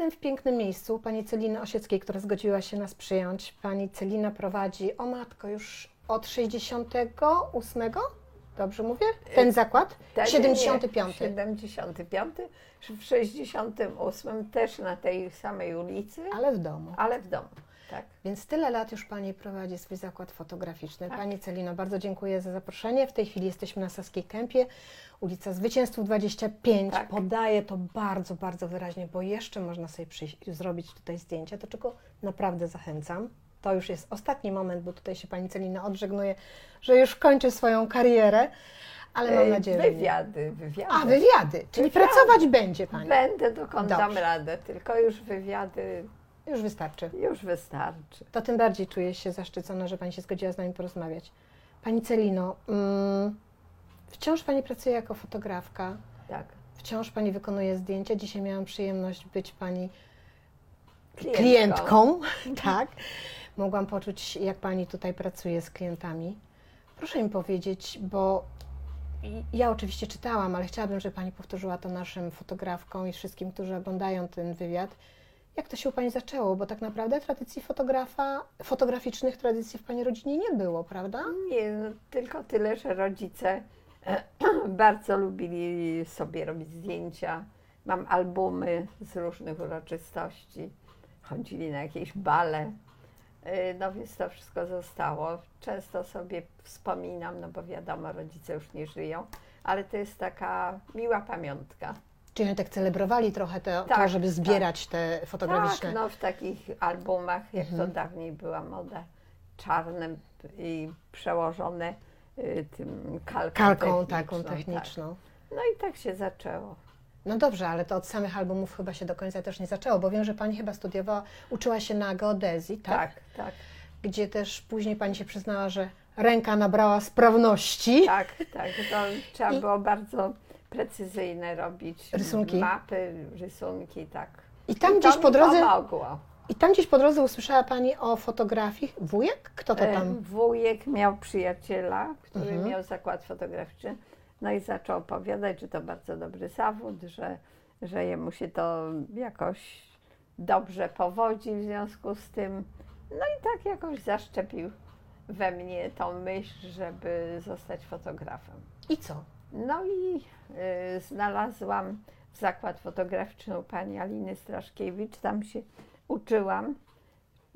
Jestem w pięknym miejscu pani Celiny Osieckiej, która zgodziła się nas przyjąć. Pani Celina prowadzi, o matko, już od 68, dobrze mówię? Ten zakład? Ten- 75. Nie, 75. W 68 też na tej samej ulicy, Ale w domu. ale w domu. Tak. Więc tyle lat już Pani prowadzi swój zakład fotograficzny. Tak. Pani Celino, bardzo dziękuję za zaproszenie. W tej chwili jesteśmy na Saskiej Kępie, ulica Zwycięstwa 25. Tak. Podaję to bardzo, bardzo wyraźnie, bo jeszcze można sobie przyjść, zrobić tutaj zdjęcia, do czego naprawdę zachęcam. To już jest ostatni moment, bo tutaj się Pani Celina odżegnuje, że już kończy swoją karierę, ale mam nadzieję. Wywiady, wywiady. A, wywiady, czyli Wywiady. pracować będzie Pani. Będę dokąd dam Dobrze. radę, tylko już wywiady Już wystarczy. już wystarczy. to tym bardziej czuję się zaszczycona, że Pani się zgodziła z nami porozmawiać. Pani Celino, mm, wciąż Pani pracuje jako fotografka, Tak. wciąż Pani wykonuje zdjęcia. Dzisiaj miałam przyjemność być Pani Klientką. klientką, tak. Mogłam poczuć, jak Pani tutaj pracuje z klientami. Proszę mi powiedzieć, bo ja oczywiście czytałam, ale chciałabym, żeby Pani powtórzyła to naszym fotografkom i wszystkim, którzy oglądają ten wywiad. Jak to się u Pani zaczęło? Bo tak naprawdę tradycji fotografa, fotograficznych tradycji w Pani rodzinie nie było, prawda? Nie, no, tylko tyle, że rodzice bardzo lubili sobie robić zdjęcia. Mam albumy z różnych uroczystości. Chodzili na jakieś bale. E, No więc to wszystko zostało. Często sobie wspominam, no bo wiadomo, rodzice już nie żyją, ale to jest taka miła pamiątka. Czyli oni tak celebrowali trochę to, to Tak, żeby zbierać te fotograficzne. Tak, no w takich albumach, jak Mhm. to dawniej była moda, czarnym i przełożone y, tym kalką, Kalką techniczną, taką techniczną. Tak. No i tak się zaczęło. No dobrze, ale to od samych albumów chyba się do końca też nie zaczęło, bo wiem, że Pani chyba studiowała, uczyła się na geodezji, tak? Tak, tak, Gdzie też później Pani się przyznała, że ręka nabrała sprawności. tak, tak. To trzeba I- było bardzo precyzyjne robić. Rysunki. Mapy, rysunki, tak. I tam I gdzieś po drodze, pomogło. i tam gdzieś po drodze usłyszała Pani o fotografii. Wujek? Kto to E, tam? Wujek miał przyjaciela, który Mhm. miał zakład fotograficzny, no i zaczął opowiadać, że to bardzo dobry zawód, że, że jemu się to jakoś dobrze powodzi w związku z tym. No i tak jakoś zaszczepił we mnie tą myśl, żeby zostać fotografem. I co? No i y, znalazłam zakład fotograficzny u pani Aliny Straszkiewicz. Tam się uczyłam.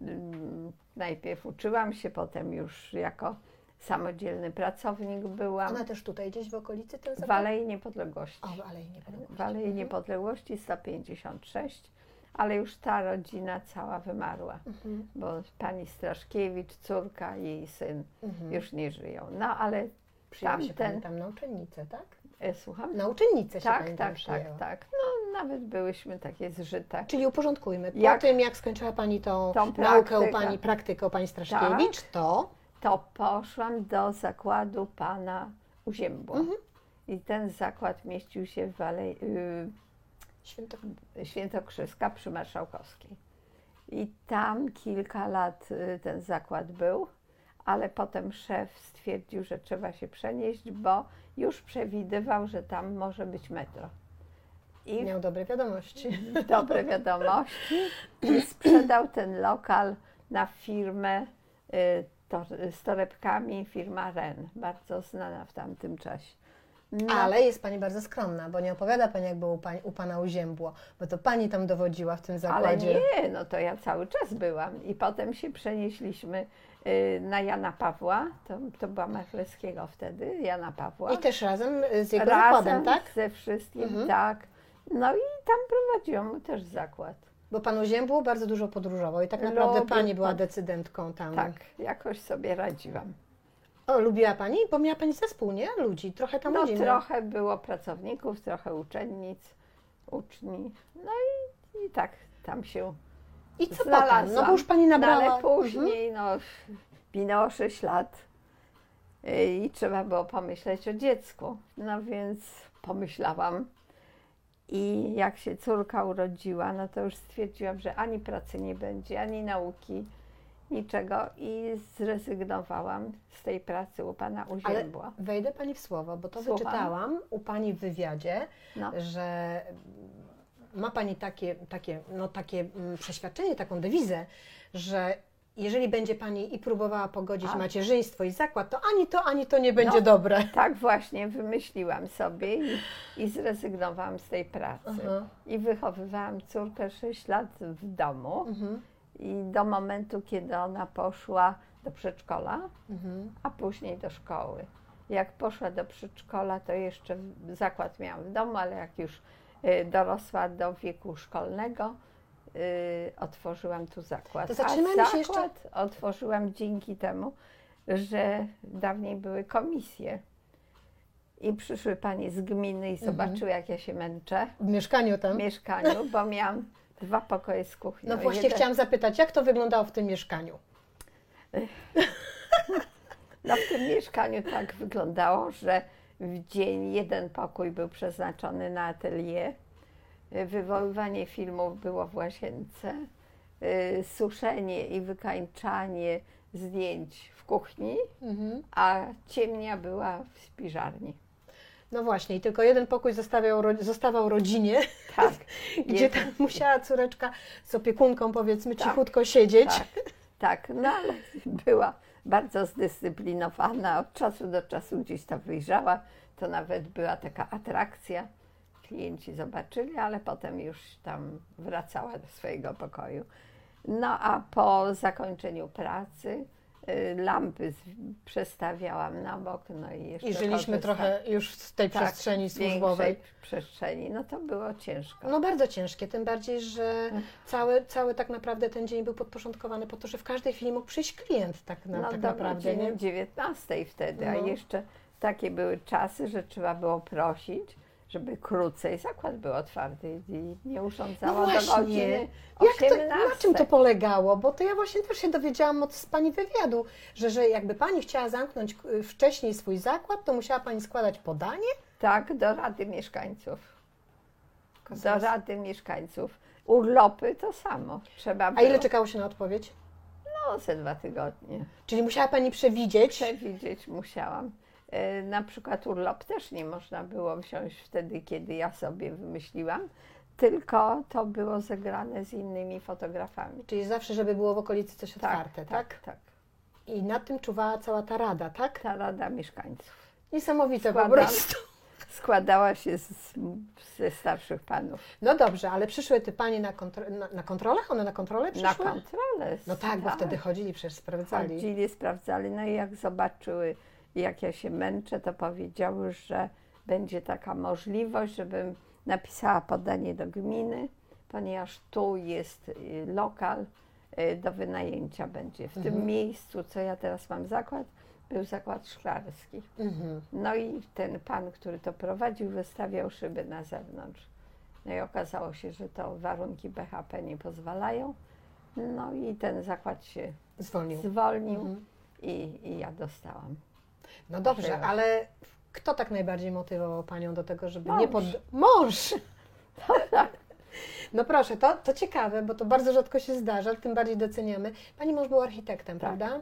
Ym, Najpierw uczyłam się, potem już jako samodzielny pracownik byłam Ona też tutaj gdzieś w okolicy ten w? Alei Niepodległości. O, w Alei Niepodległości. W Alei Mhm. Niepodległości 156, ale już ta rodzina cała wymarła, Mhm. bo pani Straszkiewicz, córka i jej syn Mhm. już nie żyją. No ale Przyjęła się Pani tamten- tam na uczennicę, tak? e, słucham? Na uczennicę się Tak, Pani tak, tak, przyjęła. tak. No nawet byłyśmy takie zżyte. Czyli uporządkujmy. Po Jak- tym, jak skończyła Pani tą, Tą naukę u. Pani, praktykę u Pani Straszkiewicz, to To poszłam do zakładu pana Uziębła. Mhm. I ten zakład mieścił się w Alei, święto... y, Świętokrzyska przy Marszałkowskiej. I tam kilka lat y, ten zakład był, ale potem szef stwierdził, że trzeba się przenieść, bo już przewidywał, że tam może być metro. I miał dobre wiadomości. dobre wiadomości i sprzedał ten lokal na firmę y, to, z torebkami, firma Ren, bardzo znana w tamtym czasie. No, Ale jest Pani bardzo skromna, bo nie opowiada Pani, jak było u, Pana Uziębło, bo to Pani tam dowodziła w tym ale zakładzie. nie, no to ja cały czas byłam i potem się przenieśliśmy y, na Jana Pawła, to, to była Machleskiego wtedy, Jana Pawła. I też razem z jego Razem zakładem, tak? ze wszystkim, Mhm. tak. No i tam prowadziłam też zakład. Bo Pan Uziębło bardzo dużo podróżował i tak naprawdę Lubię Pani była pan- decydentką tam. Tak, jakoś sobie radziłam. O, lubiła Pani? Bo miała Pani zespół, nie? Ludzi, trochę tam No ludzi miała. trochę było pracowników, trochę uczennic, uczni. No i, i tak tam się I co potem? No bo już Pani No, nabrała... ale później, no, minęło 6 lat y, i trzeba było pomyśleć o dziecku. No więc pomyślałam i jak się córka urodziła, no to już stwierdziłam, że ani pracy nie będzie, ani nauki, niczego i zrezygnowałam z tej pracy u pana Ale Uziębła. wejdę Pani w słowo, bo to Słucham. wyczytałam u Pani w wywiadzie, No. że ma Pani takie, takie, no, takie mm, przeświadczenie, taką dewizę, że jeżeli będzie Pani i próbowała pogodzić A. macierzyństwo i zakład, to ani to, ani to nie będzie No. dobre. Tak właśnie wymyśliłam sobie i, i zrezygnowałam z tej pracy. Aha. I wychowywałam córkę 6 lat w domu Mhm. I do momentu, kiedy ona poszła do przedszkola, Mhm. a później do szkoły. Jak poszła do przedszkola, to jeszcze w- zakład miałam w domu, ale jak już y, dorosła do wieku szkolnego, y, otworzyłam tu zakład. To zatrzymajmy a się jeszcze- zakład otworzyłam dzięki temu, że dawniej były komisje. I przyszły panie z gminy i Mhm. zobaczyły, jak ja się męczę W mieszkaniu w tam. mieszkaniu, bo miałam dwa pokoje z kuchnią. No właśnie Jeden- chciałam zapytać, jak to wyglądało w tym mieszkaniu? No w tym mieszkaniu tak wyglądało, że w dzień jeden pokój był przeznaczony na atelier, wywoływanie filmów było w łazience, y, suszenie i wykańczanie zdjęć w kuchni, Mhm. a ciemnia była w spiżarni. No właśnie, i tylko jeden pokój zostawiał, zostawał rodzinie, Tak, gdzie tam musiała córeczka z opiekunką, powiedzmy, Tak, cichutko siedzieć. tak, tak, no ale była bardzo zdyscyplinowana, od czasu do czasu gdzieś tam wyjrzała, to nawet była taka atrakcja. Klienci zobaczyli, ale potem już tam wracała do swojego pokoju. No a po zakończeniu pracy lampy z, przestawiałam na bok, no i jeszcze I żyliśmy trochę już z tej tak, przestrzeni w służbowej. przestrzeni, no to było ciężko. No bardzo ciężkie, tym bardziej, że cały, cały tak naprawdę ten dzień był podporządkowany po to, że w każdej chwili mógł przyjść klient tak, na, no tak do naprawdę. Godziny 19 wtedy, a No. jeszcze takie były czasy, że trzeba było prosić, żeby krócej zakład był otwarty i nie No urządzała do właśnie, godziny jak to, 18. na czym to polegało? Bo to ja właśnie też się dowiedziałam od z Pani wywiadu, że, że jakby Pani chciała zamknąć wcześniej swój zakład, to musiała Pani składać podanie? Tak, do Rady Mieszkańców. Do. Rady Mieszkańców. Urlopy to samo. Trzeba A ile czekało się na odpowiedź? No, ze dwa tygodnie. Czyli musiała Pani przewidzieć, Przewidzieć musiałam. E, Na przykład urlop też nie można było wziąć wtedy, kiedy ja sobie wymyśliłam, tylko to było zegrane z innymi fotografami. czyli zawsze, żeby było w okolicy coś otwarte, tak? tak, tak. I nad tym czuwała cała ta rada, tak? Ta Rada Mieszkańców Niesamowite po Składam. prostu. składała się z, ze starszych panów. No dobrze, ale przyszły te Panie na, kontro- na, na kontrolę? One na kontrolę Na przyszły? kontrolę. No tak, bo wtedy chodzili, przecież sprawdzali. Chodzili, sprawdzali, no i jak zobaczyły, jak ja się męczę, to powiedziały, że będzie taka możliwość, żebym napisała podanie do gminy, ponieważ tu jest y, lokal y, do wynajęcia będzie. W Mhm. tym miejscu, co ja teraz mam zakład, był zakład szklarski. Mhm. No i ten pan, który to prowadził, wystawiał szyby na zewnątrz. No i okazało się, że to warunki BHP nie pozwalają. No i ten zakład się Zwolnił. zwolnił Mhm. i, i ja dostałam. No dobrze, ale kto tak najbardziej motywował Panią do tego, żeby Mąż. nie pod... Mąż! No proszę, to, to ciekawe, bo to bardzo rzadko się zdarza, tym bardziej doceniamy. Pani mąż był architektem, Tak. prawda?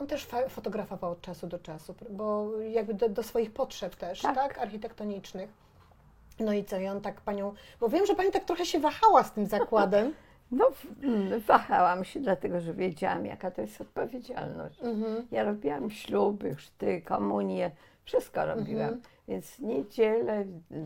On też fotografował od czasu do czasu, bo jakby do, do swoich potrzeb też, tak. Tak. Architektonicznych. No i co, i on tak Panią... Bo wiem, że Pani tak trochę się wahała z tym zakładem. No, mm, wahałam się, dlatego że wiedziałam, jaka to jest odpowiedzialność. Mhm. Ja robiłam śluby, chrzty, komunie, wszystko robiłam. Mhm. Więc niedziele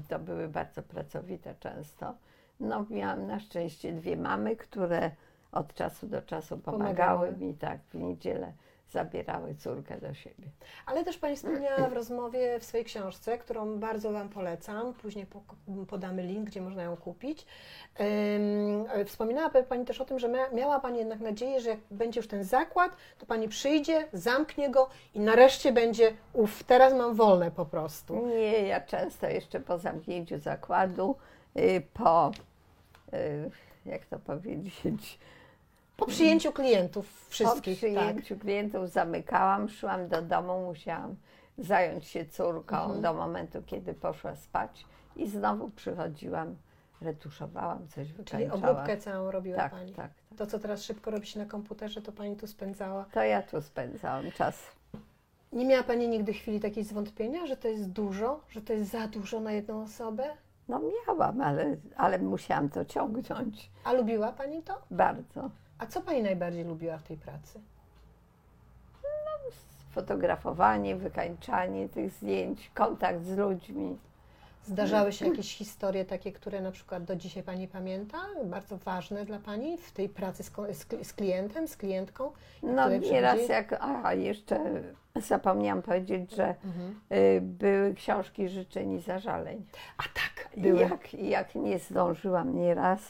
to były bardzo pracowite często. No, miałam na szczęście dwie mamy, które od czasu do czasu pomagały Pomagały. mi, tak, w niedzielę zabierały córkę do siebie. Ale też Pani wspomniała w rozmowie w swojej książce, którą bardzo Wam polecam, później po- podamy link, gdzie można ją kupić. Wspominała Pani też o tym, że mia- miała Pani jednak nadzieję, że jak będzie już ten zakład, to Pani przyjdzie, zamknie go i nareszcie będzie, uff, teraz mam wolne po prostu. Nie, ja często jeszcze po zamknięciu zakładu, y, po, y, jak to powiedzieć, Po przyjęciu klientów po wszystkich, tak. przyjęciu klientów zamykałam, szłam do domu, musiałam zająć się córką Mhm. do momentu, kiedy poszła spać i znowu przychodziłam, retuszowałam, coś Czyli wykańczałam. obróbkę całą robiła tak, Pani. tak, tak. To, co teraz szybko robi się na komputerze, to Pani tu spędzała. To ja tu spędzałam czas. Nie miała Pani nigdy chwili takiej zwątpienia, że to jest dużo, że to jest za dużo na jedną osobę? No miałam, ale, ale musiałam to ciągnąć A lubiła Pani to? bardzo. A co Pani najbardziej lubiła w tej pracy? Fotografowanie, wykańczanie tych zdjęć, kontakt z ludźmi. Zdarzały się jakieś historie takie, które na przykład do dzisiaj Pani pamięta, bardzo ważne dla Pani w tej pracy z, z, kli- z klientem, z klientką? No nieraz przychodzi- jak, a jeszcze zapomniałam powiedzieć, że Mhm. y, były książki życzeń i zażaleń. A tak, były. Jak, jak nie zdążyłam nieraz,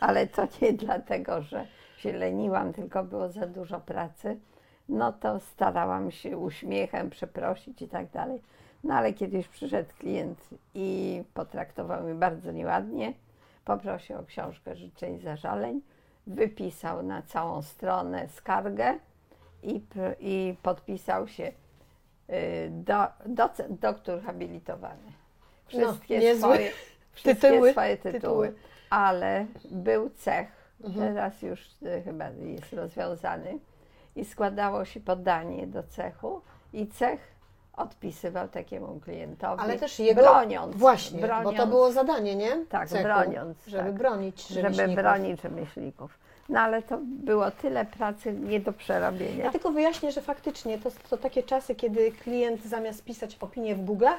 ale to nie dlatego, że się leniłam, tylko było za dużo pracy, no to starałam się uśmiechem przeprosić i tak dalej. No ale kiedyś przyszedł klient i potraktował mnie bardzo nieładnie, poprosił o książkę życzeń i zażaleń, wypisał na całą stronę skargę i, i podpisał się y, do, docent, doktor habilitowany. Wszystkie niezłe swoje, wszystkie tytuły, swoje tytuły, tytuły. ale był cech, Mhm. teraz już y, chyba jest rozwiązany i składało się podanie do cechu i cech odpisywał takiemu klientowi, Ale też jego... broniąc, Właśnie, broniąc, bo to było zadanie, nie? Tak, Cechu, broniąc, Żeby tak. bronić żeby rzemieślników. bronić rzemieślników. No ale to było tyle pracy nie do przerobienia. Ja tylko wyjaśnię, że faktycznie to, to takie czasy, kiedy klient zamiast pisać opinię w Google'ach,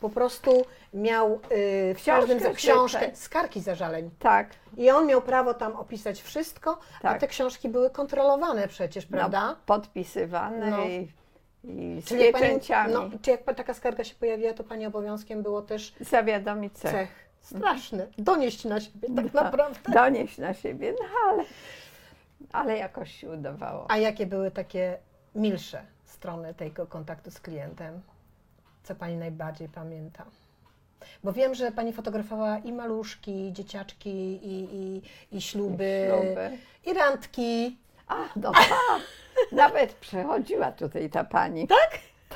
po prostu miał yy, w każdym za- książkę, skargi zażaleń. Tak, I on miał prawo tam opisać wszystko, a Tak. te książki były kontrolowane przecież, prawda? no, podpisywane No. i, i z Czyli pani, no, czy jak taka skarga się pojawiła, to Pani obowiązkiem było też Zawiadomić cech. cech. Straszny. Donieść na siebie, tak No. naprawdę. Donieść na siebie, no ale, ale jakoś się udawało. A jakie były takie milsze strony tego kontaktu z klientem? Co Pani najbardziej pamięta? Bo wiem, że Pani fotografowała i maluszki, i dzieciaczki, i, i, i śluby, Śluby. i randki. A, no tak. Nawet przechodziła tutaj ta pani. Tak?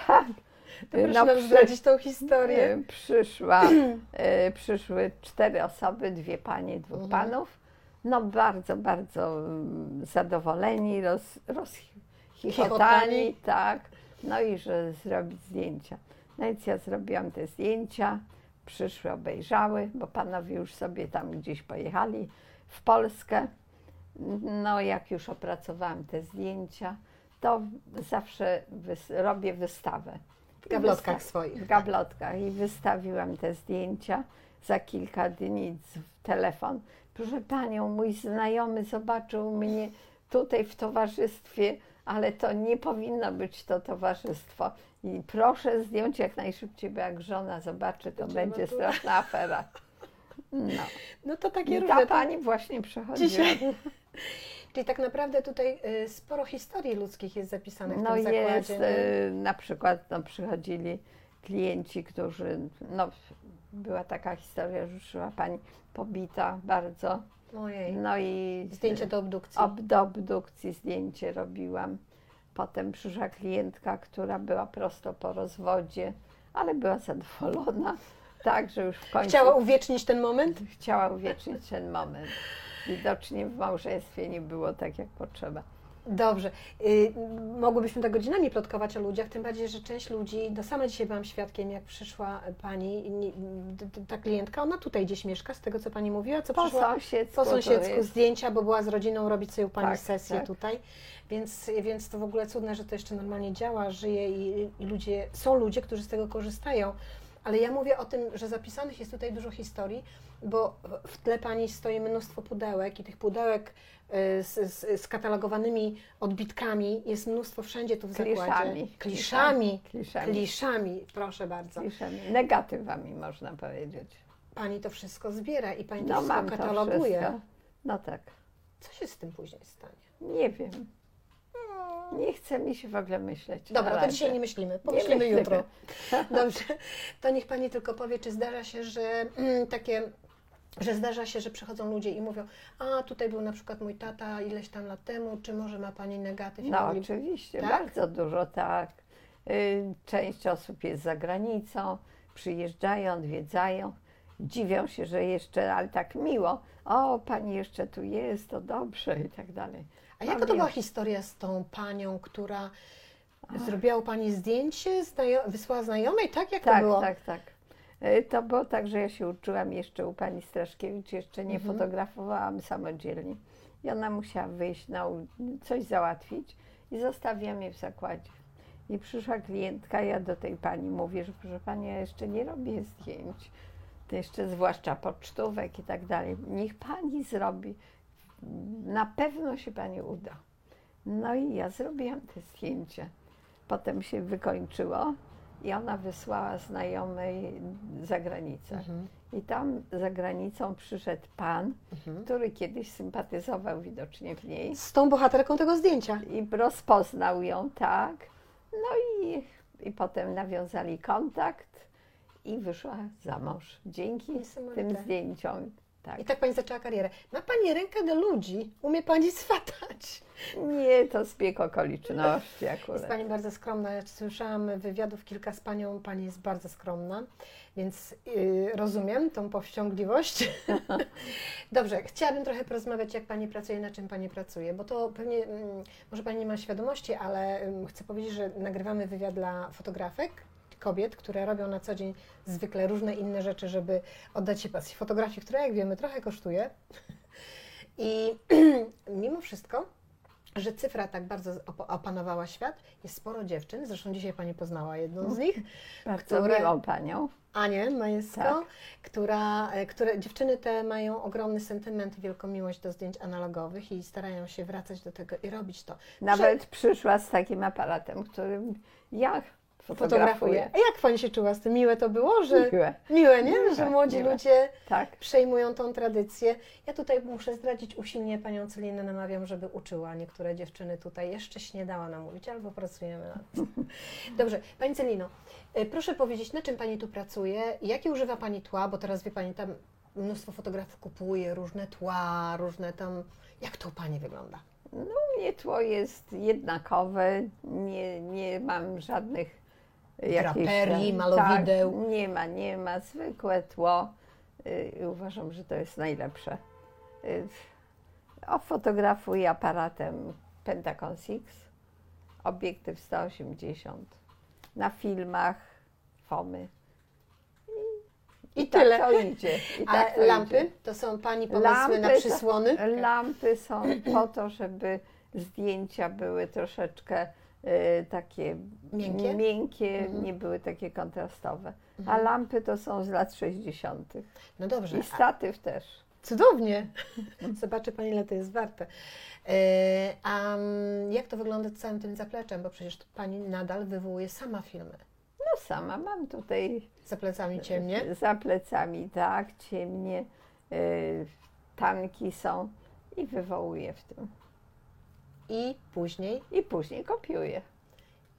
Tak. To proszę No, nam zdradzić tą historię. E, Przyszła, e, przyszły cztery osoby, dwie panie, dwóch Mhm. panów. No bardzo, bardzo mm, zadowoleni, roz, Chichotani. rozchichotani, tak. No i że zrobić zdjęcia. No więc ja zrobiłam te zdjęcia, przyszły, obejrzały, bo panowie już sobie tam gdzieś pojechali w Polskę. No jak już opracowałam te zdjęcia, to zawsze wys- robię wystawę. W gablotkach Wysta- swoich. w gablotkach i wystawiłam te zdjęcia. Za kilka dni telefon. Proszę panią, mój znajomy zobaczył mnie tutaj w towarzystwie, ale to nie powinno być to towarzystwo. I proszę zdjąć jak najszybciej, bo jak żona zobaczy, to Będzie będzie matura. straszna afera. No. No to takie I różne. ta to- pani właśnie przechodziła. Dzisiaj. Czyli tak naprawdę tutaj y, sporo historii ludzkich jest zapisanych w No tym jest, zakładzie. nie? y, na przykład no, przychodzili klienci, którzy, no była taka historia, że przyszła pani pobita bardzo, Ojej. no i Zdjęcie do obdukcji. ob, do obdukcji zdjęcie robiłam. Potem przyszła klientka, która była prosto po rozwodzie, ale była zadowolona, tak, że już w końcu Chciała uwiecznić ten moment? chciała uwiecznić ten moment. Widocznie w małżeństwie nie było tak, jak potrzeba. Dobrze. Y, mogłybyśmy tak godzinami plotkować o ludziach, tym bardziej, że część ludzi, no sama dzisiaj byłam świadkiem, jak przyszła pani, nie- ta klientka, ona tutaj gdzieś mieszka, z tego co pani mówiła, co Po przyszła sąsiedzku. po sąsiedzku zdjęcia, bo była z rodziną robić sobie u pani Tak, sesję tak. tutaj, więc, więc to w ogóle cudne, że to jeszcze normalnie działa, żyje i, i ludzie, są ludzie, którzy z tego korzystają. Ale ja mówię o tym, że zapisanych jest tutaj dużo historii, bo w tle pani stoi mnóstwo pudełek i tych pudełek y, z, z skatalogowanymi odbitkami jest mnóstwo wszędzie tu w zakładzie. Kliszami. Kliszami. Kliszami. Kliszami, proszę bardzo. Kliszami, negatywami można powiedzieć. Pani to wszystko zbiera i pani to No wszystko mam to kataloguje. wszystko. No tak, Co się z tym później stanie? nie wiem. Nie chce mi się w ogóle myśleć. Dobra, to dzisiaj nie myślimy, pomyślimy myślimy. jutro. Dobrze, to niech Pani tylko powie, czy zdarza się, że mm, takie, że zdarza się, że przychodzą ludzie i mówią, a tutaj był na przykład mój tata ileś tam lat temu, czy może ma Pani negatyw? No mogli- oczywiście, Tak? bardzo dużo, tak. Y, Część osób jest za granicą, przyjeżdżają, odwiedzają, dziwią się, że jeszcze, ale tak miło, o, pani jeszcze tu jest, to dobrze i tak dalej. A jaka to była historia z tą Panią, która zrobiła Pani zdjęcie, znajo- wysłała znajomej, tak? Jak to Tak, było? tak, tak. Y, To było tak, że ja się uczyłam jeszcze u pani Straszkiewicz, jeszcze nie Mhm. fotografowałam samodzielnie. I ona musiała wyjść na coś załatwić i zostawiłam je w zakładzie. I przyszła klientka, ja do tej pani mówię, że proszę pani, ja jeszcze nie robię zdjęć, to jeszcze zwłaszcza pocztówek i tak dalej. Niech pani zrobi, na pewno się pani uda. No i ja zrobiłam te zdjęcia. Potem się wykończyło i ona wysłała znajomej za granicę. Mhm. I tam za granicą przyszedł pan, Mhm. który kiedyś sympatyzował widocznie w niej Z tą bohaterką tego zdjęcia. i rozpoznał ją tak. No i, i potem nawiązali kontakt i wyszła za mąż dzięki tym zdjęciom. Tak. I tak pani zaczęła karierę. Ma pani rękę do ludzi, umie pani swatać. Nie, to zbieg okoliczności Jest akurat. pani bardzo skromna. Ja słyszałam wywiadów kilka z panią. Pani jest bardzo skromna, więc yy, rozumiem tą powściągliwość. Dobrze, chciałabym trochę porozmawiać, jak pani pracuje, na czym pani pracuje, bo to pewnie, mm, może pani nie ma świadomości, ale ym, chcę powiedzieć, że nagrywamy wywiad dla fotografek, kobiet, które robią na co dzień zwykle różne inne rzeczy, żeby oddać się pasji fotografii, która jak wiemy trochę kosztuje. I mimo wszystko, że cyfra tak bardzo op- opanowała świat, jest sporo dziewczyn, zresztą dzisiaj Pani poznała jedną z nich, Bardzo które- miłą panią. Anię Majewską, Tak. która, e, które dziewczyny te mają ogromny sentyment i wielką miłość do zdjęć analogowych i starają się wracać do tego i robić to. Nawet przyszła z takim aparatem, którym ja Fotografuję. A jak Pani się czuła z tym? Miłe to było, że... Miłe. Miłe, nie? Miłe, Że młodzi miłe. ludzie Tak. przejmują tą tradycję. Ja tutaj muszę zdradzić usilnie panią Celinę, namawiam, żeby uczyła. Niektóre dziewczyny tutaj jeszcze się nie dała namówić, albo pracujemy nad tym. Dobrze, pani Celino, y, proszę powiedzieć, na czym pani tu pracuje? Jakie używa pani tła? Bo teraz wie pani, tam mnóstwo fotografów kupuje różne tła, różne tam. Jak to u pani wygląda? U mnie tło jest jednakowe, nie, nie mam żadnych jakichś Draperii, malowideł. Tak, nie ma, nie ma, zwykłe tło y, i uważam, że to jest najlepsze. Y, O, fotografuję aparatem Pentacon 6, obiektyw 180, na filmach FOMY. I, tak tyle. to idzie. I A tak to lampy? Idzie. To są pani pomysły na to- przysłony? Lampy są po to, żeby zdjęcia były troszeczkę takie Miękkie? miękkie, Mhm. nie były takie kontrastowe. A Mhm. lampy to są z lat 60. No dobrze. I statyw też. Cudownie. Zobaczy Pani, ile to jest warte. E, A mm, jak to wygląda z całym tym zapleczem? Bo przecież Pani nadal wywołuje sama filmy. No sama mam tutaj Za plecami ciemnie. za plecami, tak, ciemnie, y, tanki są i wywołuję w tym. I później, I później kopiuję.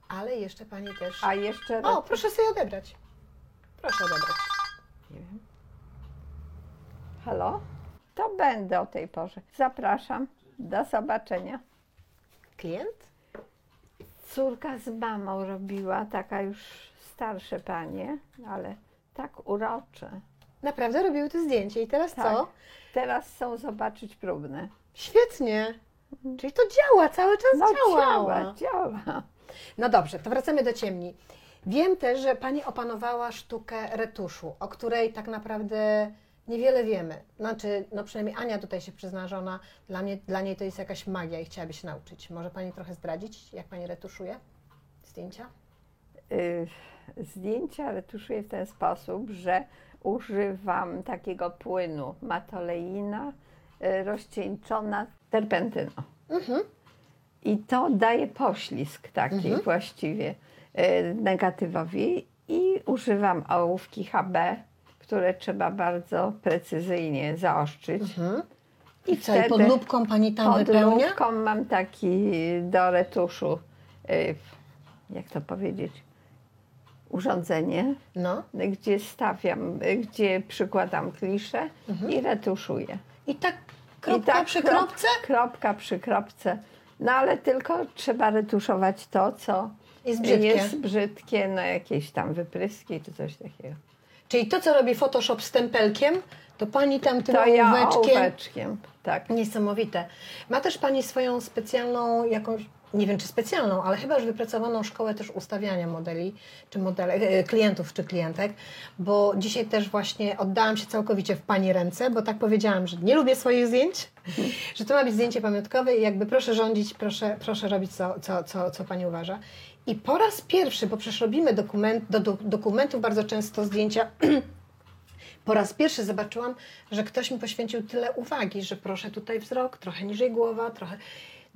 ale jeszcze Pani też... A jeszcze O, proszę sobie odebrać. Proszę odebrać. Nie wiem. Halo? To będę o tej porze. Zapraszam. Do zobaczenia. Klient? Córka z mamą robiła, taka już starsze panie, ale tak urocze. Naprawdę robiły to zdjęcie i teraz Tak. co? Teraz chcą zobaczyć próbne. Świetnie. Czyli to działa, cały czas No działa. działa, działa. No dobrze, to wracamy do ciemni. Wiem też, że Pani opanowała sztukę retuszu, o której tak naprawdę niewiele wiemy. Znaczy, no przynajmniej Ania tutaj się przyzna, że ona, dla, mnie, dla niej to jest jakaś magia i chciałaby się nauczyć. Może Pani trochę zdradzić, jak Pani retuszuje zdjęcia? Y, Zdjęcia retuszuję w ten sposób, że używam takiego płynu matoleina y, rozcieńczona terpentyną. Mhm. I to daje poślizg taki Mhm. właściwie y, negatywowi i używam ołówki HB, które trzeba bardzo precyzyjnie zaostrzyć. Mhm. I I co, i pod lubką Pani tam pod wypełnia? lubką mam taki do retuszu, y, jak to powiedzieć, urządzenie, No. gdzie stawiam, gdzie przykładam kliszę i retuszuję. I tak kropka tak przy krop- kropce? Kropka przy kropce. No ale tylko trzeba retuszować to, co Jest brzydkie. jest brzydkie, no jakieś tam wypryski czy coś takiego. Czyli to, co robi Photoshop z tempelkiem, to Pani tam tym To ja ołóweczkiem... ołóweczkiem, tak. Niesamowite. Ma też Pani swoją specjalną jakąś nie wiem czy specjalną, ale chyba już wypracowaną szkołę też ustawiania modeli, czy modele, e, klientów, czy klientek, bo dzisiaj też właśnie oddałam się całkowicie w Pani ręce, bo tak powiedziałam, że nie lubię swoich zdjęć, że to ma być zdjęcie pamiątkowe i jakby proszę rządzić, proszę, proszę robić co, co, co, co Pani uważa. I po raz pierwszy, bo przecież robimy dokument, do, do dokumentów bardzo często zdjęcia po raz pierwszy zobaczyłam, że ktoś mi poświęcił tyle uwagi, że proszę tutaj wzrok, trochę niżej głowa, trochę.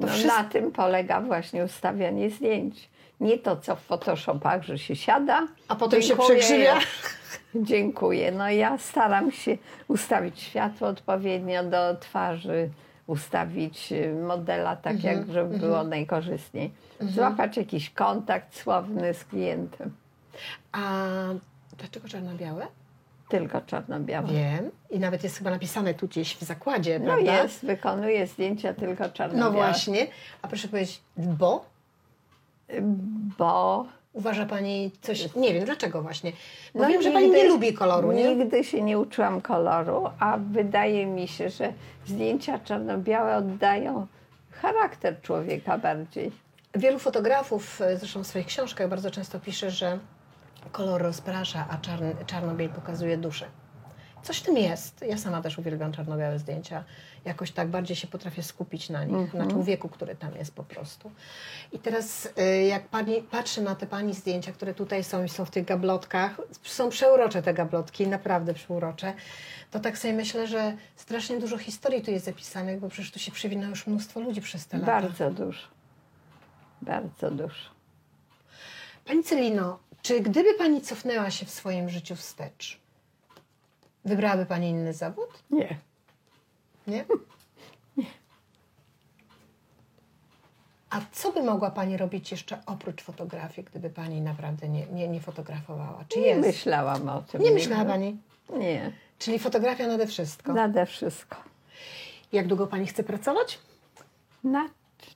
To No, wszystko... Na tym polega właśnie ustawianie zdjęć. Nie to, co w Photoshopach, że się siada. A potem się dziękuję, przegrzewia. Dziękuję. No ja staram się ustawić światło odpowiednio do twarzy, ustawić y, modela tak, Mhm, jak żeby było najkorzystniej. Złapać jakiś kontakt słowny z klientem. A dlaczego czarno-białe? Tylko czarno-białe. Wiem. I nawet jest chyba napisane tu gdzieś w zakładzie, No prawda? jest, wykonuję zdjęcia tylko czarno-białe. No właśnie. A proszę powiedzieć, bo Bo uważa Pani coś. Nie wiem dlaczego właśnie. Bo No wiem, że Pani nigdy- nie lubi koloru, nie? Nigdy się nie uczyłam koloru, a wydaje mi się, że zdjęcia czarno-białe oddają charakter człowieka bardziej. Wielu fotografów, zresztą w swoich książkach bardzo często pisze, że kolor rozprasza, a czarny, czarno-biel pokazuje duszę. Coś w tym jest. Ja sama też uwielbiam czarno-białe zdjęcia. Jakoś tak bardziej się potrafię skupić na nich, na człowieku, który tam jest po prostu. I teraz y, jak pani patrzy na te pani zdjęcia, które tutaj są i są w tych gablotkach, są przeurocze te gablotki, naprawdę przeurocze, to tak sobie myślę, że strasznie dużo historii tu jest zapisanych, bo przecież tu się przewinęło już mnóstwo ludzi przez te lata. Bardzo dużo. Bardzo dużo. Pani Celino, czy gdyby Pani cofnęła się w swoim życiu wstecz, wybrałaby Pani inny zawód? Nie. Nie? A co by mogła Pani robić jeszcze oprócz fotografii, gdyby Pani naprawdę nie, nie, nie fotografowała? Czy Nie jest? myślałam o tym. Nie myślała Pani? Nie. Czyli fotografia nade wszystko. Nade wszystko. Jak długo Pani chce pracować? Na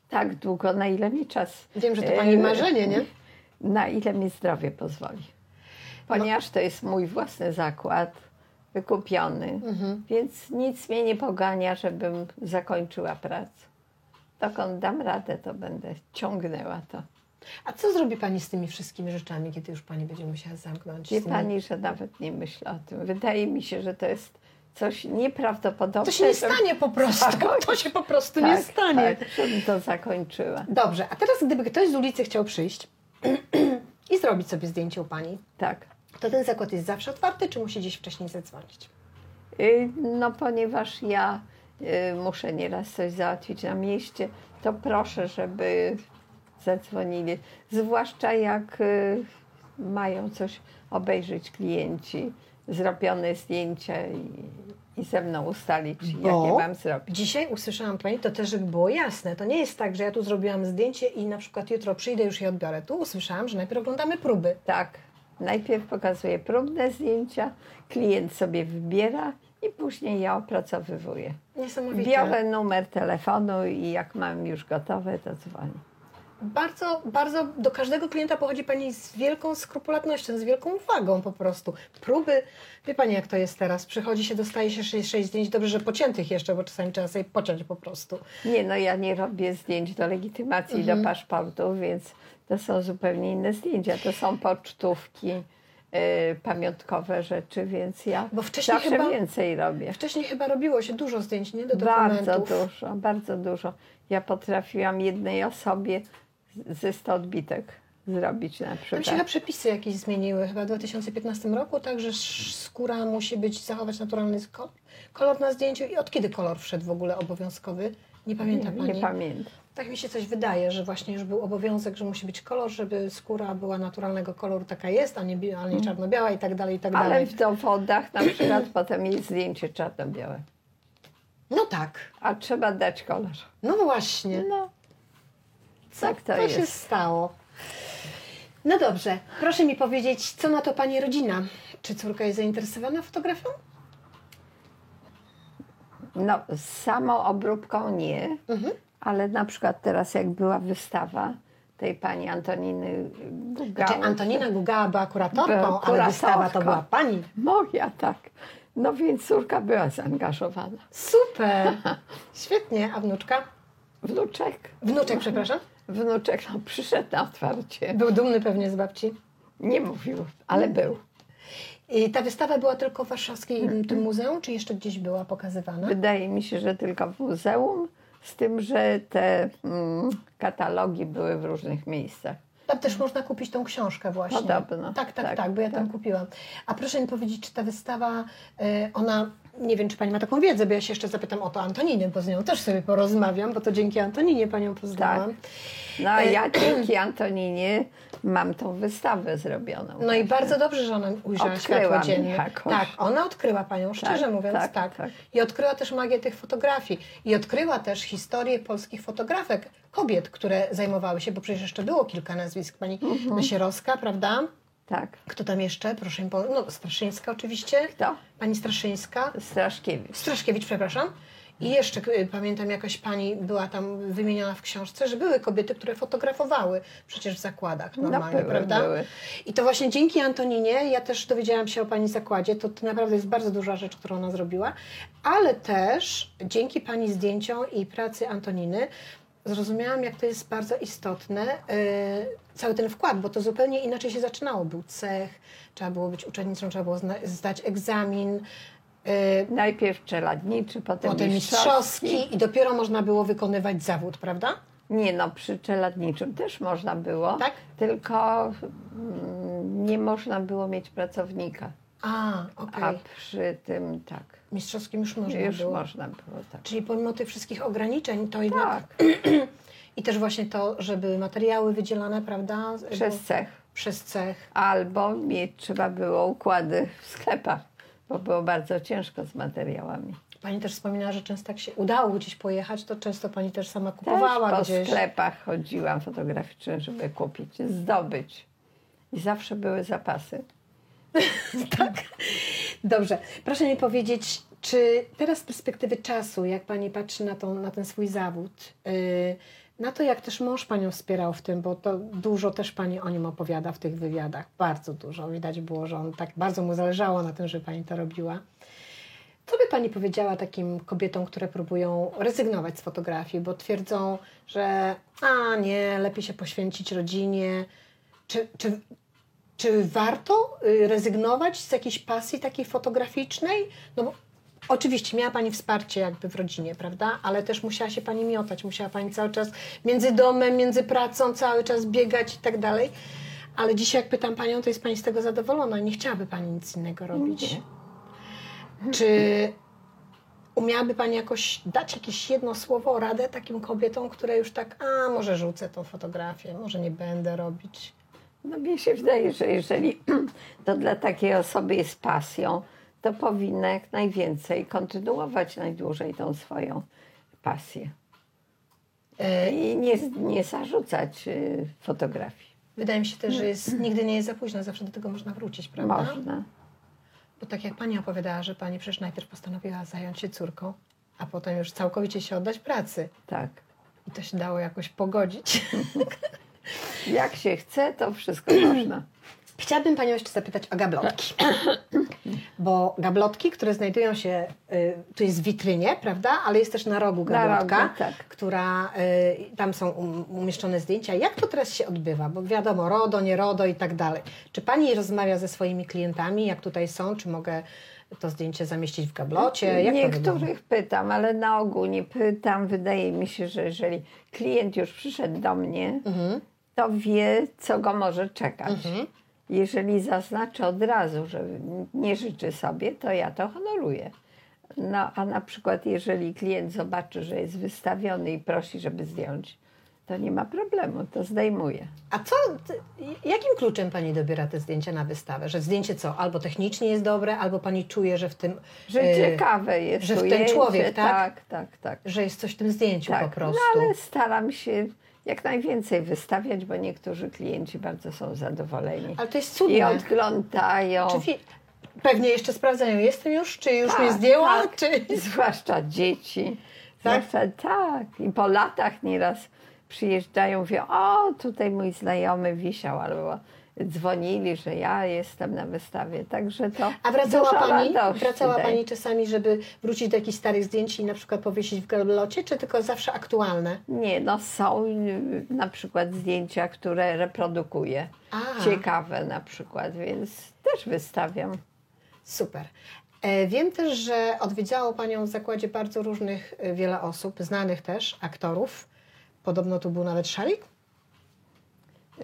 tak długo, na ile mi czas. Wiem, że to Pani e, marzenie, nie? Na ile mi zdrowie pozwoli. Ponieważ to jest mój własny zakład, wykupiony, Mhm. więc nic mnie nie pogania, żebym zakończyła pracę. Dokąd dam radę, to będę ciągnęła to. A co zrobi Pani z tymi wszystkimi rzeczami, kiedy już Pani będzie musiała zamknąć? Wie tymi... pani, że nawet nie myślę o tym. Wydaje mi się, że to jest coś nieprawdopodobnego. To się nie stanie po prostu. To się po prostu nie tak, stanie. Tak, żebym to zakończyła. Dobrze, a teraz gdyby ktoś z ulicy chciał przyjść i zrobić sobie zdjęcie u Pani, Tak. to ten zakład jest zawsze otwarty, czy musi gdzieś wcześniej zadzwonić? Y, No, ponieważ ja y, muszę nieraz coś załatwić na mieście, to proszę, żeby zadzwonili. Zwłaszcza jak y, mają coś obejrzeć klienci, zrobione zdjęcia i, i ze mną ustalić, Bo jakie mam zrobić. Dzisiaj usłyszałam Pani, to też żeby było jasne. To nie jest tak, że ja tu zrobiłam zdjęcie i na przykład jutro przyjdę już je odbiorę. Tu usłyszałam, że najpierw oglądamy próby. Tak. Najpierw pokazuję próbne zdjęcia, klient sobie wybiera i później ja opracowywuję. Niesamowite. Biorę numer telefonu i jak mam już gotowe, to dzwonię. Bardzo, bardzo do każdego klienta pochodzi Pani z wielką skrupulatnością, z wielką uwagą po prostu. Próby, wie Pani jak to jest teraz, przychodzi się, dostaje się 6, 6 zdjęć, dobrze, że pociętych jeszcze, bo czasami trzeba sobie pociąć po prostu. Nie, no ja nie robię zdjęć do legitymacji, Mhm. do paszportu, więc to są zupełnie inne zdjęcia. To są pocztówki, y, pamiątkowe rzeczy, więc ja Bo wcześniej zawsze chyba- więcej robię. Wcześniej chyba robiło się dużo zdjęć, nie? Do Bardzo dokumentów. dużo, bardzo dużo. Ja potrafiłam jednej osobie ze 100 odbitek zrobić na Tam się przykład. chyba przepisy jakieś zmieniły, chyba w 2015 roku, tak, że sz- skóra musi być, zachować naturalny kolor, na zdjęciu. I od kiedy kolor wszedł w ogóle obowiązkowy? Nie pamięta nie, Pani? nie pamiętam. Tak mi się coś wydaje, że właśnie już był obowiązek, że musi być kolor, żeby skóra była naturalnego koloru, taka jest, a nie, a nie czarno-biała i tak dalej, i tak Mm. Ale dalej. w dowodach na przykład potem jest zdjęcie czarno-białe. No tak, A trzeba dać kolor. no właśnie. No, Co tak to to się stało? No dobrze, proszę mi powiedzieć, co na to Pani rodzina? Czy córka jest zainteresowana fotografią? no samą obróbką nie, Mhm. ale na przykład teraz jak była wystawa tej pani Antoniny Gugała. Czy Antonina Gugała była kuratorką, Była ale wystawa to była Pani? Moja, tak. No więc córka była zaangażowana. Super, świetnie. A wnuczka? Wnuczek. Wnuczek, przepraszam. Wnuczek no, przyszedł na otwarcie. Był dumny pewnie z babci. Nie mówił, ale był. I ta wystawa była tylko w warszawskim tym muzeum, czy jeszcze gdzieś była pokazywana? Wydaje mi się, że tylko w muzeum, z tym, że te mm, katalogi były w różnych miejscach. Tam też można kupić tą książkę właśnie. Podobno. Tak, tak, tak, Tak, bo ja tam tak. kupiłam. A proszę mi powiedzieć, czy ta wystawa, y, ona, nie wiem, czy Pani ma taką wiedzę, bo ja się jeszcze zapytam o to Antoniny, bo z nią też sobie porozmawiam, bo to dzięki Antoninie Panią poznałam. No a E, ja dzięki Antoninie mam tą wystawę zrobioną. No i bardzo dobrze, że ona ujrzała światło dzienne. jakoś. Tak, ona odkryła Panią, szczerze Tak, mówiąc, tak, tak, tak. I odkryła też magię tych fotografii. I odkryła też historię polskich fotografek, kobiet, które zajmowały się, bo przecież jeszcze było kilka nazwisk. Pani Mhm. Mysierowska, prawda? Tak. Kto tam jeszcze? Proszę mi powiedzieć. No, Straszyńska oczywiście. Kto? Pani Straszyńska. Straszkiewicz. Straszkiewicz, przepraszam. I jeszcze y, pamiętam, jakaś pani była tam wymieniona w książce, że były kobiety, które fotografowały przecież w zakładach normalnie, No, były, prawda? były. I to właśnie dzięki Antoninie, ja też dowiedziałam się o pani zakładzie, to, to naprawdę jest bardzo duża rzecz, którą ona zrobiła, ale też dzięki pani zdjęciom i pracy Antoniny zrozumiałam, jak to jest bardzo istotne, y, cały ten wkład, bo to zupełnie inaczej się zaczynało. Był cech, trzeba było być uczennicą, trzeba było zdać egzamin, y, Najpierw czeladniczy, potem, potem mistrzowski. mistrzowski i dopiero można było wykonywać zawód, prawda? Nie no, przy czeladniczym też można było, Tak? tylko mm, nie można było mieć pracownika. A, okej. A przy tym tak, Mistrzowskim już można już było. można było tak. Czyli pomimo tych wszystkich ograniczeń, to jednak... Tak, I też właśnie to, że były materiały wydzielane, prawda? przez Bo- cech. przez cech. Albo mieć trzeba było układy w sklepach, bo było bardzo ciężko z materiałami. Pani też wspominała, że często jak się udało gdzieś pojechać, to często Pani też sama Też kupowała po gdzieś. sklepach chodziłam fotograficzne, żeby kupić, zdobyć. I zawsze były zapasy. tak. Dobrze. Proszę mi powiedzieć, czy teraz z perspektywy czasu, jak Pani patrzy na, tą, na ten swój zawód, yy, na to, jak też mąż Panią wspierał w tym, bo to dużo też Pani o nim opowiada w tych wywiadach, bardzo dużo. Widać było, że on tak bardzo mu zależało na tym, żeby Pani to robiła. Co by Pani powiedziała takim kobietom, które próbują rezygnować z fotografii, bo twierdzą, że a nie, lepiej się poświęcić rodzinie. Czy, czy, czy warto y, rezygnować z jakiejś pasji takiej fotograficznej? No bo oczywiście miała Pani wsparcie jakby w rodzinie, prawda? Ale też musiała się Pani miotać, musiała Pani cały czas między domem, między pracą, cały czas biegać i tak dalej. Ale dzisiaj jak pytam Panią, to jest Pani z tego zadowolona nie chciałaby Pani nic innego robić. Nie. Czy umiałaby Pani jakoś dać jakieś jedno słowo, radę takim kobietom, które już tak, a może rzucę tą fotografię, może nie będę robić. No mnie się wydaje, że jeżeli to dla takiej osoby jest pasją, to powinna jak najwięcej kontynuować najdłużej tą swoją pasję. E, I nie, nie zarzucać y, fotografii. Wydaje mi się też, że jest, nigdy nie jest za późno, zawsze do tego można wrócić, prawda? Można. Bo tak jak Pani opowiadała, że Pani przecież najpierw postanowiła zająć się córką, a potem już całkowicie się oddać pracy. Tak. I to się dało jakoś pogodzić. Jak się chce, to wszystko można. Chciałabym Panią jeszcze zapytać o gablotki. Bo gablotki, które znajdują się, y, tu jest w witrynie, prawda? Ale jest też na rogu Na gablotka, rogu, tak. która, y, tam są um, umieszczone zdjęcia. Jak to teraz się odbywa? Bo wiadomo, RODO, nie RODO i tak dalej. Czy Pani rozmawia ze swoimi klientami, jak tutaj są? Czy mogę to zdjęcie zamieścić w gablocie? Jak? Niektórych pytam, ale na ogół nie pytam. Wydaje mi się, że jeżeli klient już przyszedł do mnie, Mhm. To wie, co go może czekać. Jeżeli zaznaczę od razu, że nie życzy sobie, to ja to honoruję. No a na przykład, jeżeli klient zobaczy, że jest wystawiony i prosi, żeby zdjąć, to nie ma problemu, to zdejmuje. A co, jakim kluczem Pani dobiera te zdjęcia na wystawę? Że zdjęcie co? Albo technicznie jest dobre, albo Pani czuje, że w tym... Że y, ciekawe jest że w ten człowiek, tak? Tak, tak, tak. że jest coś w tym zdjęciu tak. po prostu. No ale staram się jak najwięcej wystawiać, bo niektórzy klienci bardzo są zadowoleni. Ale to jest I cudne. odglądają. Czy fi- pewnie jeszcze sprawdzają, jestem już, czy już Tak, mnie zdjęła, tak. czy... Zwłaszcza dzieci. Tak? Zwłaszcza tak. I po latach nieraz przyjeżdżają, mówią, o tutaj mój znajomy wisiał, albo dzwonili, że ja jestem na wystawie. Także to A wracała pani, wracała daje. pani czasami, żeby wrócić do jakichś starych zdjęć i na przykład powiesić w gablocie, czy tylko zawsze aktualne? Nie, no są y, na przykład zdjęcia, które reprodukuję. A. Ciekawe na przykład, więc też wystawiam. Super. E, Wiem też, że odwiedzało Panią w zakładzie bardzo różnych, e, wiele osób, znanych też, aktorów. Podobno tu był nawet Szalik?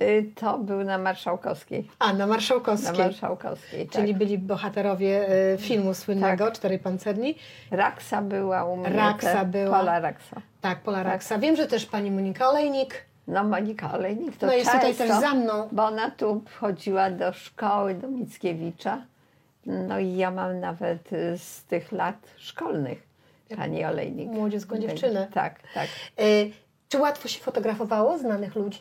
Y, To był na Marszałkowskiej. A, na Na Marszałkowskiej. Marszałkowskiej, tak. Czyli byli bohaterowie e, filmu słynnego Tak. Cztery Pancerni. Raksa była u mnie. Raksa była. Pola Raksa. Tak, Pola Raksa. Wiem, że też Pani Monika Olejnik. No Monika Olejnik to No jest tutaj często, też za mną. Bo ona tu chodziła do szkoły, do Mickiewicza. No i ja mam nawet y, z tych lat szkolnych pani Olejnik. Młodziutką dziewczynę. Tak, tak. E, Czy łatwo się fotografowało znanych ludzi?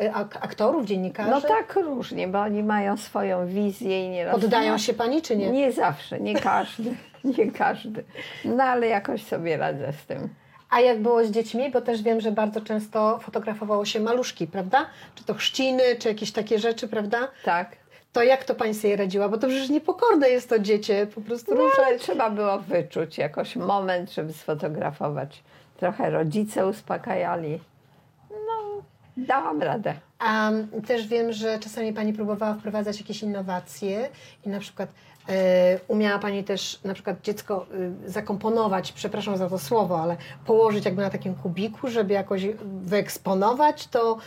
E, ak- aktorów, dziennikarzy? No tak różnie, bo oni mają swoją wizję i nieraz... Poddają się Pani, czy nie? Nie zawsze, nie każdy, nie każdy. No ale jakoś sobie radzę z tym. A jak było z dziećmi? Bo też wiem, że bardzo często fotografowało się maluszki, prawda? Czy to chrzciny, czy jakieś takie rzeczy, prawda? Tak. To jak to Pani sobie radziła? Bo to przecież niepokorne jest to dziecię, po prostu No, ale ruszać. trzeba było wyczuć jakoś moment, żeby sfotografować. Trochę rodzice uspokajali. Dałam radę. A też wiem, że czasami Pani próbowała wprowadzać jakieś innowacje i na przykład e, umiała Pani też na przykład dziecko e, zakomponować, przepraszam za to słowo, ale położyć jakby na takim kubiku, żeby jakoś wyeksponować to,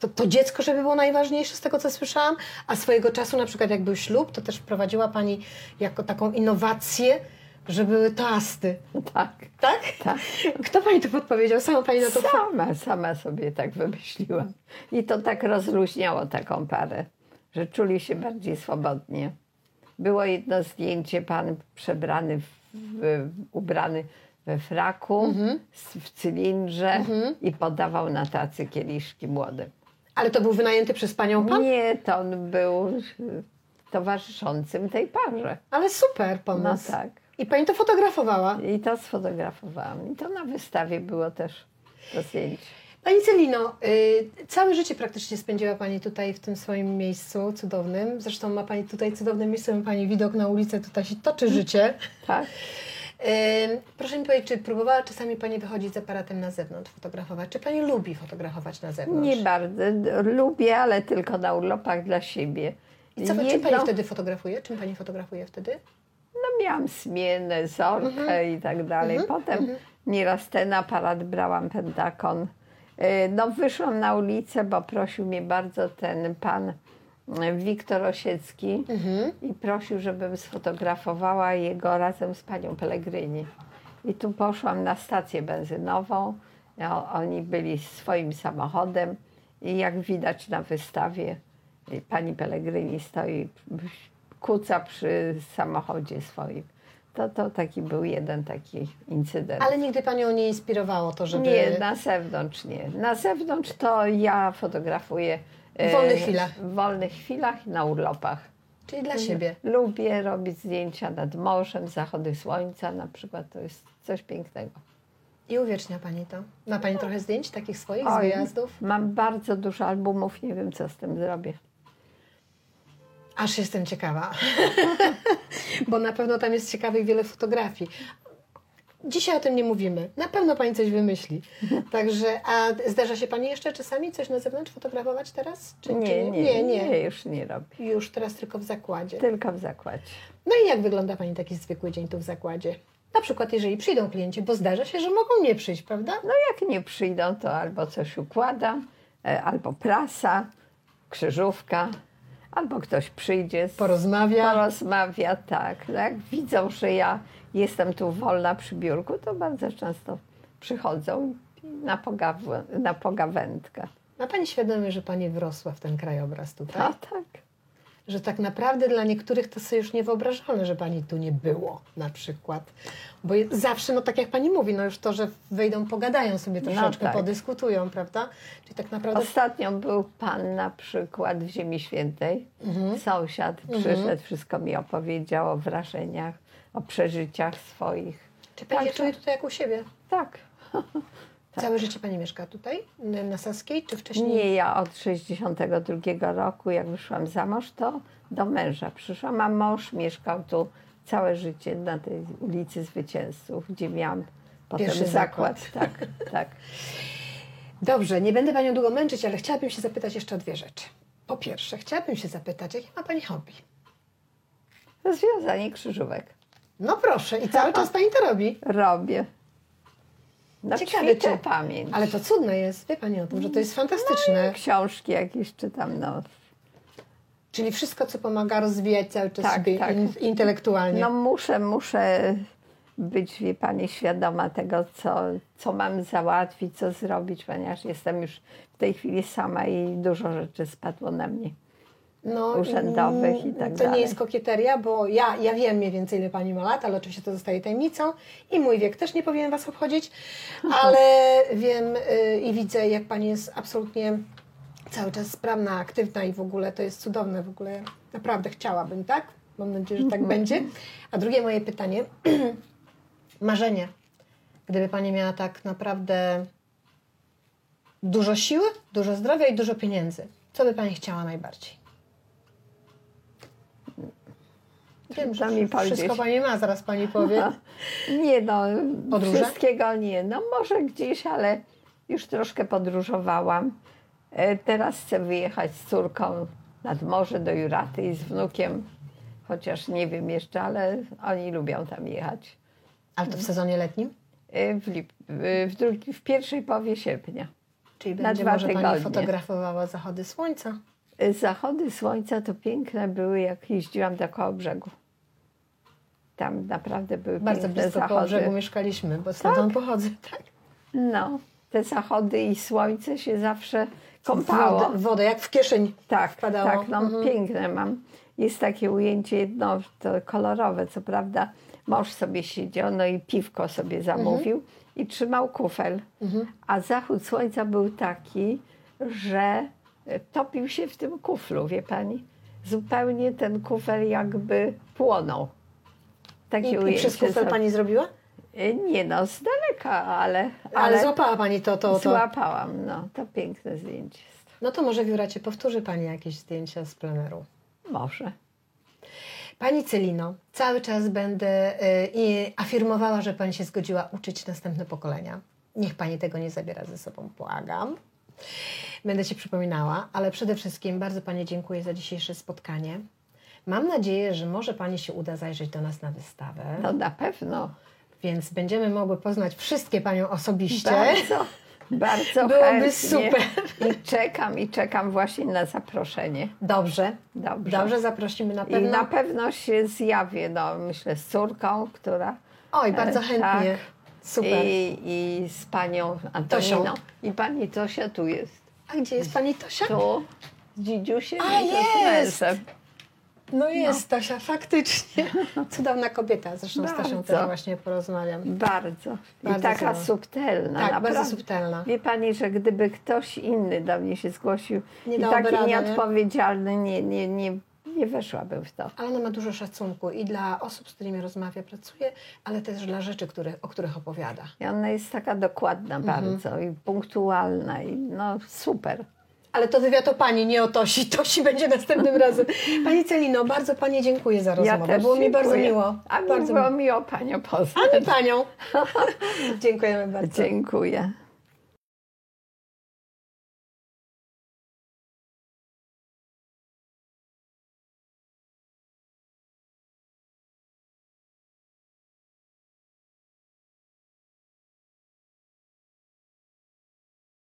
to, to dziecko, żeby było najważniejsze z tego, co słyszałam, a swojego czasu na przykład jak był ślub, to też wprowadziła Pani jako taką innowację, że były toasty. Tak, Tak? tak. Kto Pani to podpowiedział? Sama Pani na to Sama, sama sobie tak wymyśliłam. I to tak rozluźniało taką parę, że czuli się bardziej swobodnie. Było jedno zdjęcie, pan przebrany, w, w, ubrany we fraku, z- w cylindrze i podawał na tacy kieliszki młodym. Ale to był wynajęty przez Panią Pan? Nie, to on był towarzyszącym tej parze. Ale super No pomysł. tak. I pani to fotografowała. I to sfotografowałam. I to na wystawie było też to zdjęcie. Pani Celino, y, całe życie praktycznie spędziła Pani tutaj w tym swoim miejscu cudownym. Zresztą ma Pani tutaj cudowne miejsce, ma Pani widok na ulicę, tutaj się toczy życie. Tak? Y, proszę mi powiedzieć, czy próbowała czasami Pani wychodzić z aparatem na zewnątrz fotografować? Czy Pani lubi fotografować na zewnątrz? Nie bardzo. Lubię, ale tylko na urlopach dla siebie. I co, czym Jedno- Pani wtedy fotografuje? Czym Pani fotografuje wtedy? Miałam smienę, zorkę Mhm. i tak dalej. Potem nieraz ten aparat brałam, pentakon. Y, No wyszłam na ulicę, bo prosił mnie bardzo ten pan y, Wiktor Osiecki Mhm. i prosił, żebym sfotografowała jego razem z panią Pellegrini. I tu poszłam na stację benzynową. No, oni byli swoim samochodem i jak widać na wystawie y, pani Pellegrini stoi, kuca przy samochodzie swoim. To, to taki był jeden taki incydent. Ale nigdy Panią nie inspirowało to, żeby... Nie, na zewnątrz nie. Na zewnątrz to ja fotografuję e, W wolnych chwilach. W wolnych chwilach na urlopach. Czyli dla siebie. Lubię robić zdjęcia nad morzem, zachody słońca na przykład. To jest coś pięknego. I uwiecznia Pani to. Ma Pani trochę zdjęć takich swoich z Oj, wyjazdów? Mam bardzo dużo albumów, nie wiem co z tym zrobię. Aż jestem ciekawa, bo na pewno tam jest ciekawych wiele fotografii. Dzisiaj o tym nie mówimy. Na pewno Pani coś wymyśli. Także, a zdarza się Pani jeszcze czasami coś na zewnątrz fotografować teraz? Czy, Nie, czy nie, nie, nie. już nie robię. Już teraz tylko w zakładzie. Tylko w zakładzie. No i jak wygląda Pani taki zwykły dzień tu w zakładzie? Na przykład, jeżeli przyjdą klienci, bo zdarza się, że mogą nie przyjść, prawda? No jak nie przyjdą, to albo coś układam, e, albo prasa, krzyżówka, albo ktoś przyjdzie, z- Porozmawia. porozmawia, tak. No jak widzą, że ja jestem tu wolna przy biurku, to bardzo często przychodzą na, pogaw- na pogawędkę. Ma Pani świadomość, że Pani wrosła w ten krajobraz tutaj? A tak. Że tak naprawdę dla niektórych to sobie już niewyobrażalne, że pani tu nie było na przykład. Bo zawsze, no tak jak pani mówi, no już to, że wejdą, pogadają sobie troszeczkę, tak. podyskutują, prawda? Czyli tak naprawdę Ostatnio był pan na przykład w Ziemi Świętej, Mhm. sąsiad przyszedł, wszystko mi opowiedział o wrażeniach, o przeżyciach swoich. Czy pani Także- czuje tutaj jak u siebie? Tak. Całe życie Pani mieszka tutaj, na Saskiej, czy wcześniej? Nie, ja od 62 roku, jak wyszłam za mąż, to do męża przyszłam, a mąż mieszkał tu całe życie na tej ulicy Zwycięzców, gdzie miałam potem Pierwszy zakład. Tak, tak. Dobrze, nie będę Panią długo męczyć, ale chciałabym się zapytać jeszcze o dwie rzeczy. Po pierwsze, chciałabym się zapytać, jakie ma Pani hobby? Rozwiązanie krzyżówek. No proszę, i cały czas Pani to robi. Robię. No Ciekawe, czy- pamięć. Ale to cudne jest, wie Pani o tym, że to jest fantastyczne. Książki jakieś czytam, no. Czyli wszystko, co pomaga rozwijać cały czas Tak, siebie tak. in, intelektualnie. No muszę, muszę być, wie Pani, świadoma tego, co, co mam załatwić, co zrobić, ponieważ jestem już w tej chwili sama i dużo rzeczy spadło na mnie. No, urzędowych i tak To dalej. nie jest kokieteria, bo ja, ja wiem mniej więcej, ile Pani ma lat, ale oczywiście to zostaje tajemnicą i mój wiek też nie powinien Was obchodzić, ale wiem y, i widzę, jak Pani jest absolutnie cały czas sprawna, aktywna i w ogóle to jest cudowne, w ogóle naprawdę chciałabym, tak? Mam nadzieję, że tak będzie. A drugie moje pytanie, marzenie. Gdyby Pani miała tak naprawdę dużo siły, dużo zdrowia i dużo pieniędzy, co by Pani chciała najbardziej? Wiem, że mi wszystko. Pani ma, zaraz Pani powie. Nie no, Podróże? wszystkiego nie. No może gdzieś, ale już troszkę podróżowałam. E, Teraz chcę wyjechać z córką nad morze do Juraty i z wnukiem, chociaż nie wiem jeszcze, ale oni lubią tam jechać. Ale to w sezonie letnim? E, W, lip, e, w, drugi, w pierwszej połowie sierpnia. Czyli Na będzie może Pani tygodnie. fotografowała zachody słońca. Zachody słońca to piękne były, jak jeździłam do koło brzegu. Tam naprawdę były Bardzo blisko zachody. koło brzegu mieszkaliśmy, bo stamtąd pochodzę. Tak. No, te zachody i słońce się zawsze kąpało. Wodę, wodę, jak w kieszeń. Tak, wpadało. tak, no Mhm. piękne mam. Jest takie ujęcie jedno, to kolorowe, co prawda. Mąż sobie siedział, no i piwko sobie zamówił i trzymał kufel. Mhm. A zachód słońca był taki, że e, topił się w tym kuflu, wie pani? Zupełnie ten kufel jakby płonął. Takie I, i ujęcie. przez kufel Pani zrobiła? E, Nie no, z daleka, ale, Ale, złapała Pani to, to, to. Złapałam, no. To piękne zdjęcie. No to może w Juracie powtórzy Pani jakieś zdjęcia z pleneru. Może. Pani Celino, cały czas będę y, i afirmowała, że Pani się zgodziła uczyć następne pokolenia. Niech Pani tego nie zabiera ze sobą, błagam. Będę się przypominała, ale przede wszystkim bardzo Pani dziękuję za dzisiejsze spotkanie. Mam nadzieję, że może Pani się uda zajrzeć do nas na wystawę, No na pewno. więc będziemy mogły poznać wszystkie Panią osobiście. Bardzo, bardzo Byłoby chętnie. super. I czekam, i czekam właśnie na zaproszenie. Dobrze, Dobrze. dobrze, zaprosimy na I pewno. na pewno się zjawię, no myślę, z córką, która... Oj, bardzo E, chętnie. tak. Super. I, I z panią Antoniną. I pani Tosia tu jest. A gdzie jest Pani Tosia? Tu, z dzidziusiem A, i jest! z mężem. No jest Tosia, faktycznie. Cudowna kobieta, zresztą Bardzo. też właśnie porozmawiam. Bardzo. I Bardzo taka subtelna. Tak, naprawdę. bardzo subtelna. Wie pani, że gdyby ktoś inny do mnie się zgłosił Nie i taki nieodpowiedzialny, nie, nie, nie, nie weszłabym w to. Ale ona ma dużo szacunku i dla osób, z którymi rozmawia, pracuje, ale też dla rzeczy, które, o których opowiada. I ona jest taka dokładna Mhm. bardzo i punktualna i no super. Ale to wywiad o Pani, nie o Tosi. Tosi będzie następnym razem. Pani Celino, bardzo Pani dziękuję za rozmowę. Ja było mi bardzo miło. A mi bardzo było miło Panią poznać. A mi Panią. Dziękujemy bardzo. Dziękuję.